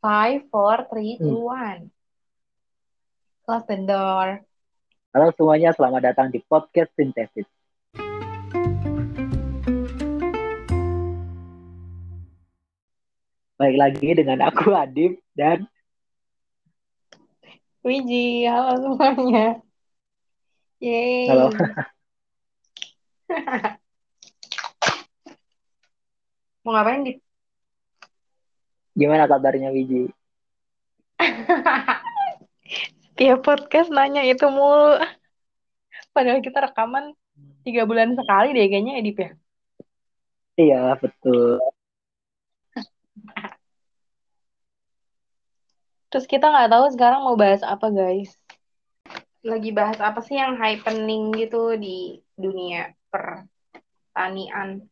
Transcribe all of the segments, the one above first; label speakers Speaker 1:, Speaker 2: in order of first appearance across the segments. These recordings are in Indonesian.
Speaker 1: Five, four, three, two, one. Close the door.
Speaker 2: Halo semuanya, selamat datang di podcast Sintesis. Baik lagi dengan aku Adib dan
Speaker 1: Wiji, halo semuanya. Yeay.
Speaker 2: halo.
Speaker 1: Mau ngapain di
Speaker 2: Gimana kabarnya Wiji?
Speaker 1: tiap podcast nanya itu mulu. Padahal kita rekaman tiga bulan sekali deh kayaknya Edip ya.
Speaker 2: Iya betul.
Speaker 1: Terus kita nggak tahu sekarang mau bahas apa guys. Lagi bahas apa sih yang happening gitu di dunia pertanian.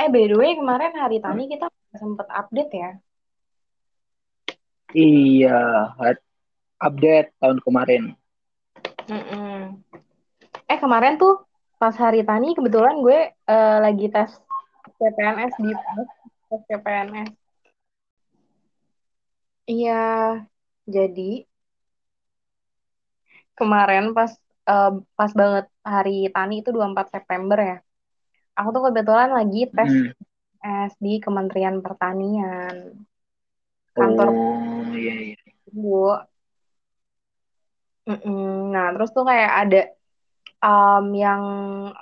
Speaker 1: Eh by the way kemarin hari tani kita sempet update ya.
Speaker 2: Iya, update tahun kemarin.
Speaker 1: Mm-mm. Eh kemarin tuh pas hari tani kebetulan gue eh, lagi tes CPNS di tes CPNS. Iya, jadi kemarin pas eh, pas banget hari tani itu 24 September ya. Aku tuh kebetulan lagi tes
Speaker 2: Hmm.
Speaker 1: CPNS di Kementerian Pertanian. Kantor
Speaker 2: Oh iya iya.
Speaker 1: Bu. Nah, terus tuh kayak ada um, yang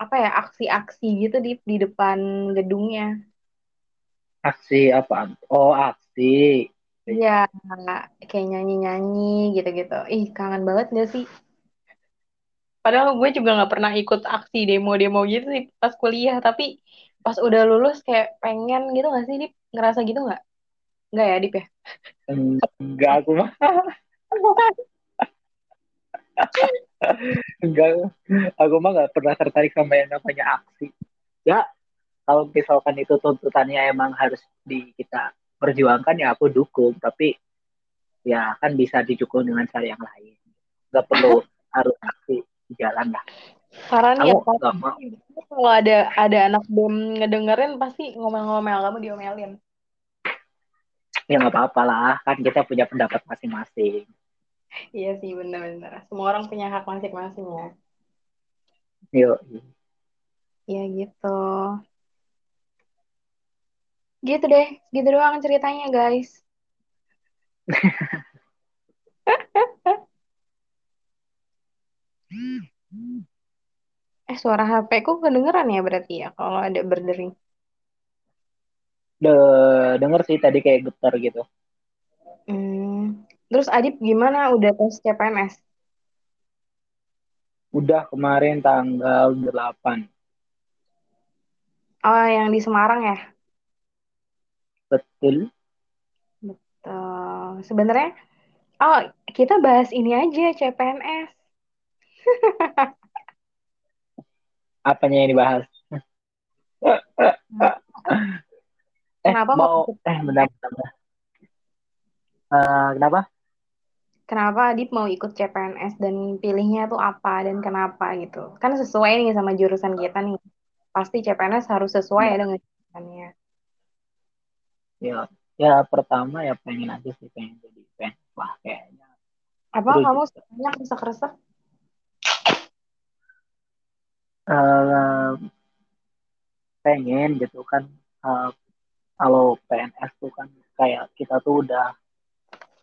Speaker 1: apa ya aksi-aksi gitu di di depan gedungnya.
Speaker 2: Aksi apa? Oh aksi.
Speaker 1: Iya, kayak nyanyi-nyanyi gitu-gitu. Ih, kangen banget gak sih? Padahal gue juga nggak pernah ikut aksi demo-demo gitu sih pas kuliah. Tapi pas udah lulus kayak pengen gitu gak sih, Dip? Ngerasa gitu nggak? Nggak ya, Dip ya?
Speaker 2: Enggak aku mah. Enggak. Aku mah nggak pernah tertarik sama yang namanya aksi. Ya kalau misalkan itu tuntutannya emang harus di kita perjuangkan ya aku dukung. Tapi ya kan bisa didukung dengan cara yang lain. Nggak perlu harus aksi di jalan lah.
Speaker 1: Karena nih ya,
Speaker 2: mau?
Speaker 1: kalau ada ada anak BEM ngedengerin pasti ngomel-ngomel kamu diomelin.
Speaker 2: Ya nggak apa-apa lah. Kan kita punya pendapat masing-masing.
Speaker 1: Iya sih, bener-bener. Semua orang punya hak masing-masing ya.
Speaker 2: Yuk.
Speaker 1: Iya gitu. Gitu deh, gitu doang ceritanya guys. Eh suara HP ku kedengeran ya berarti ya kalau ada berdering.
Speaker 2: De denger sih tadi kayak getar gitu.
Speaker 1: Hmm. Terus Adip gimana? Udah tes CPNS?
Speaker 2: Udah kemarin tanggal 8.
Speaker 1: Oh, yang di Semarang ya?
Speaker 2: Betul.
Speaker 1: Tuh. Sebenarnya, oh kita bahas ini aja CPNS.
Speaker 2: Apanya yang dibahas? eh,
Speaker 1: Kenapa
Speaker 2: mau eh bentar, bentar, bentar. Eh, kenapa?
Speaker 1: Kenapa Adip mau ikut CPNS dan pilihnya tuh apa dan kenapa gitu? Kan sesuai nih sama jurusan kita nih. Pasti CPNS harus sesuai ya dengan jurusannya.
Speaker 2: Ya, ya pertama ya pengen aja sih pengen jadi PNS lah kayaknya.
Speaker 1: Apa
Speaker 2: Terus
Speaker 1: kamu banyak resek-resek?
Speaker 2: Eh pengen gitu kan eh, kalau PNS tuh kan kayak kita tuh udah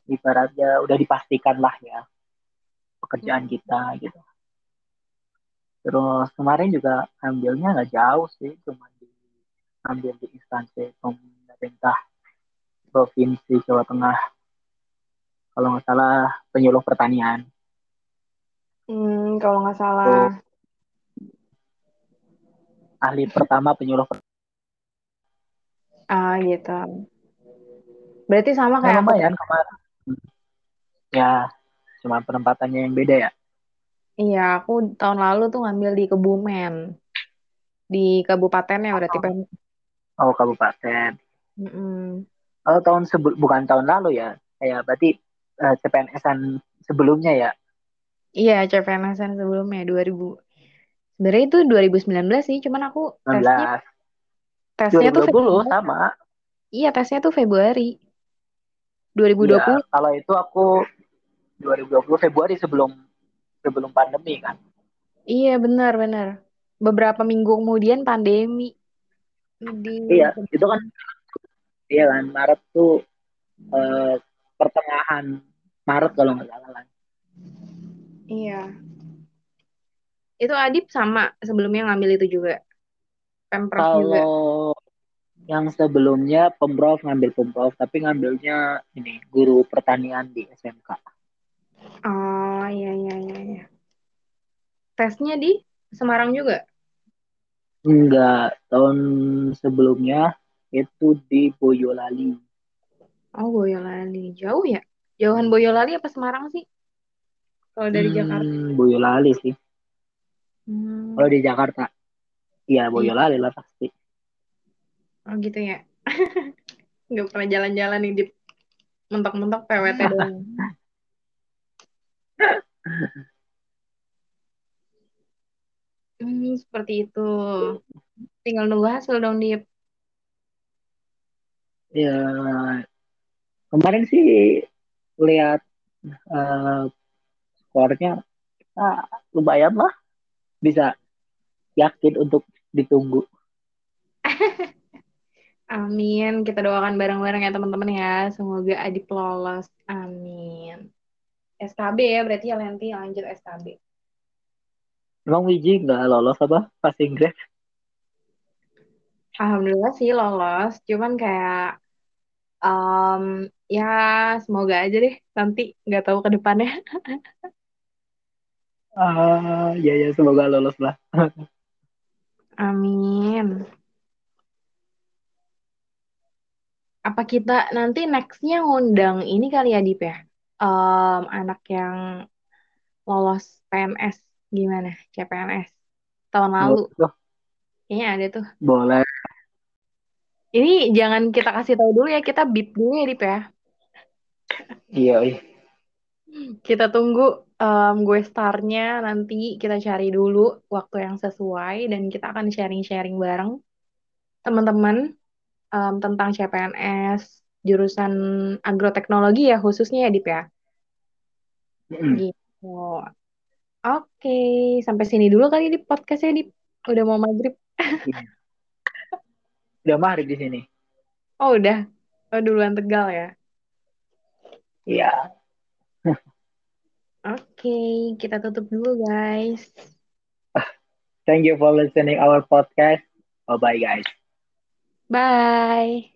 Speaker 2: ibaratnya udah dipastikan lah ya pekerjaan kita gitu. Terus kemarin juga ambilnya nggak jauh sih, cuma di ambil di instansi pemerintah provinsi Jawa Tengah. Kalau nggak salah penyuluh pertanian.
Speaker 1: Hmm, kalau nggak salah.
Speaker 2: Ahli pertama penyuluh pertanian.
Speaker 1: Ah, gitu. Berarti sama
Speaker 2: Ya
Speaker 1: kayak aku.
Speaker 2: lumayan kemarin. Ya cuma penempatannya yang beda ya.
Speaker 1: Iya, aku tahun lalu tuh ngambil di Kebumen. Di kabupatennya berarti Pem.
Speaker 2: Oh kabupaten.
Speaker 1: Mm-mm.
Speaker 2: Oh tahun sebelum bukan tahun lalu ya. Kayak berarti eh, CPNS-an sebelumnya ya.
Speaker 1: Iya, CPNS -an sebelumnya 2000. Sebenarnya itu 2019 sih, cuman aku tesnya
Speaker 2: 19.
Speaker 1: tesnya tuh
Speaker 2: 2020
Speaker 1: Februari.
Speaker 2: sama.
Speaker 1: Iya, tesnya tuh Februari
Speaker 2: Iya,
Speaker 1: 2020.
Speaker 2: kalau itu aku 2020 Februari sebelum sebelum pandemi kan.
Speaker 1: Iya, benar-benar. Beberapa minggu kemudian pandemi. Di
Speaker 2: Iya, itu kan iya kan Maret tuh eh, pertengahan Maret kalau nggak salah kan.
Speaker 1: Iya. Itu Adip sama sebelumnya ngambil itu juga. Pemprov juga.
Speaker 2: Kalau yang sebelumnya pemprov ngambil pemprov tapi ngambilnya ini guru pertanian di SMK.
Speaker 1: Oh, iya, iya, iya, iya. Tesnya di Semarang juga?
Speaker 2: Enggak, tahun sebelumnya itu di Boyolali.
Speaker 1: Oh, Boyolali. Jauh ya? Jauhan Boyolali apa Semarang sih? Kalau dari Jakarta?
Speaker 2: Hmm, Boyolali sih.
Speaker 1: Hmm,
Speaker 2: Kalau di Jakarta, ya
Speaker 1: iya.
Speaker 2: Boyolali lah pasti.
Speaker 1: Oh, gitu ya. Nggak pernah jalan-jalan nih di mentok-mentok PWT doang. Hmm, seperti itu. Tinggal nunggu hasil dong, Dip.
Speaker 2: Ya, kemarin sih lihat eh, skornya ah, lumayan lah, bisa yakin untuk ditunggu.
Speaker 1: Amin. Kita doakan bareng-bareng ya teman-teman ya. Semoga Adip lolos. Amin. SKB ya, berarti ya nanti lanjut SKB.
Speaker 2: Emang Wiji nggak lolos apa passing grade?
Speaker 1: Alhamdulillah sih lolos. Cuman kayak em, ya semoga aja deh nanti nggak tahu ke depannya.
Speaker 2: Ah, ya ya semoga lolos lah.
Speaker 1: Amin. Apa kita nanti nextnya ngundang ini kali ya Dip ya? Em, anak yang lolos PNS gimana? CPNS tahun lalu. Kayaknya ada tuh.
Speaker 2: boleh.
Speaker 1: Ini jangan kita kasih tahu dulu ya, kita bip dulu ya Dip ya.
Speaker 2: Iya, iya.
Speaker 1: Kita tunggu em, gue starnya nanti kita cari dulu waktu yang sesuai dan kita akan sharing-sharing bareng teman-teman em, tentang CPNS jurusan agroteknologi ya khususnya ya Dip ya.
Speaker 2: Mm-mm.
Speaker 1: Gitu. Oke, sampai sini dulu kali di podcastnya Dip. Udah mau maghrib.
Speaker 2: Iya. Udah maghrib di sini.
Speaker 1: Oh udah, oh duluan Tegal ya.
Speaker 2: Iya.
Speaker 1: Oke, kita tutup dulu guys.
Speaker 2: Thank you for listening our podcast. Bye bye guys.
Speaker 1: Bye.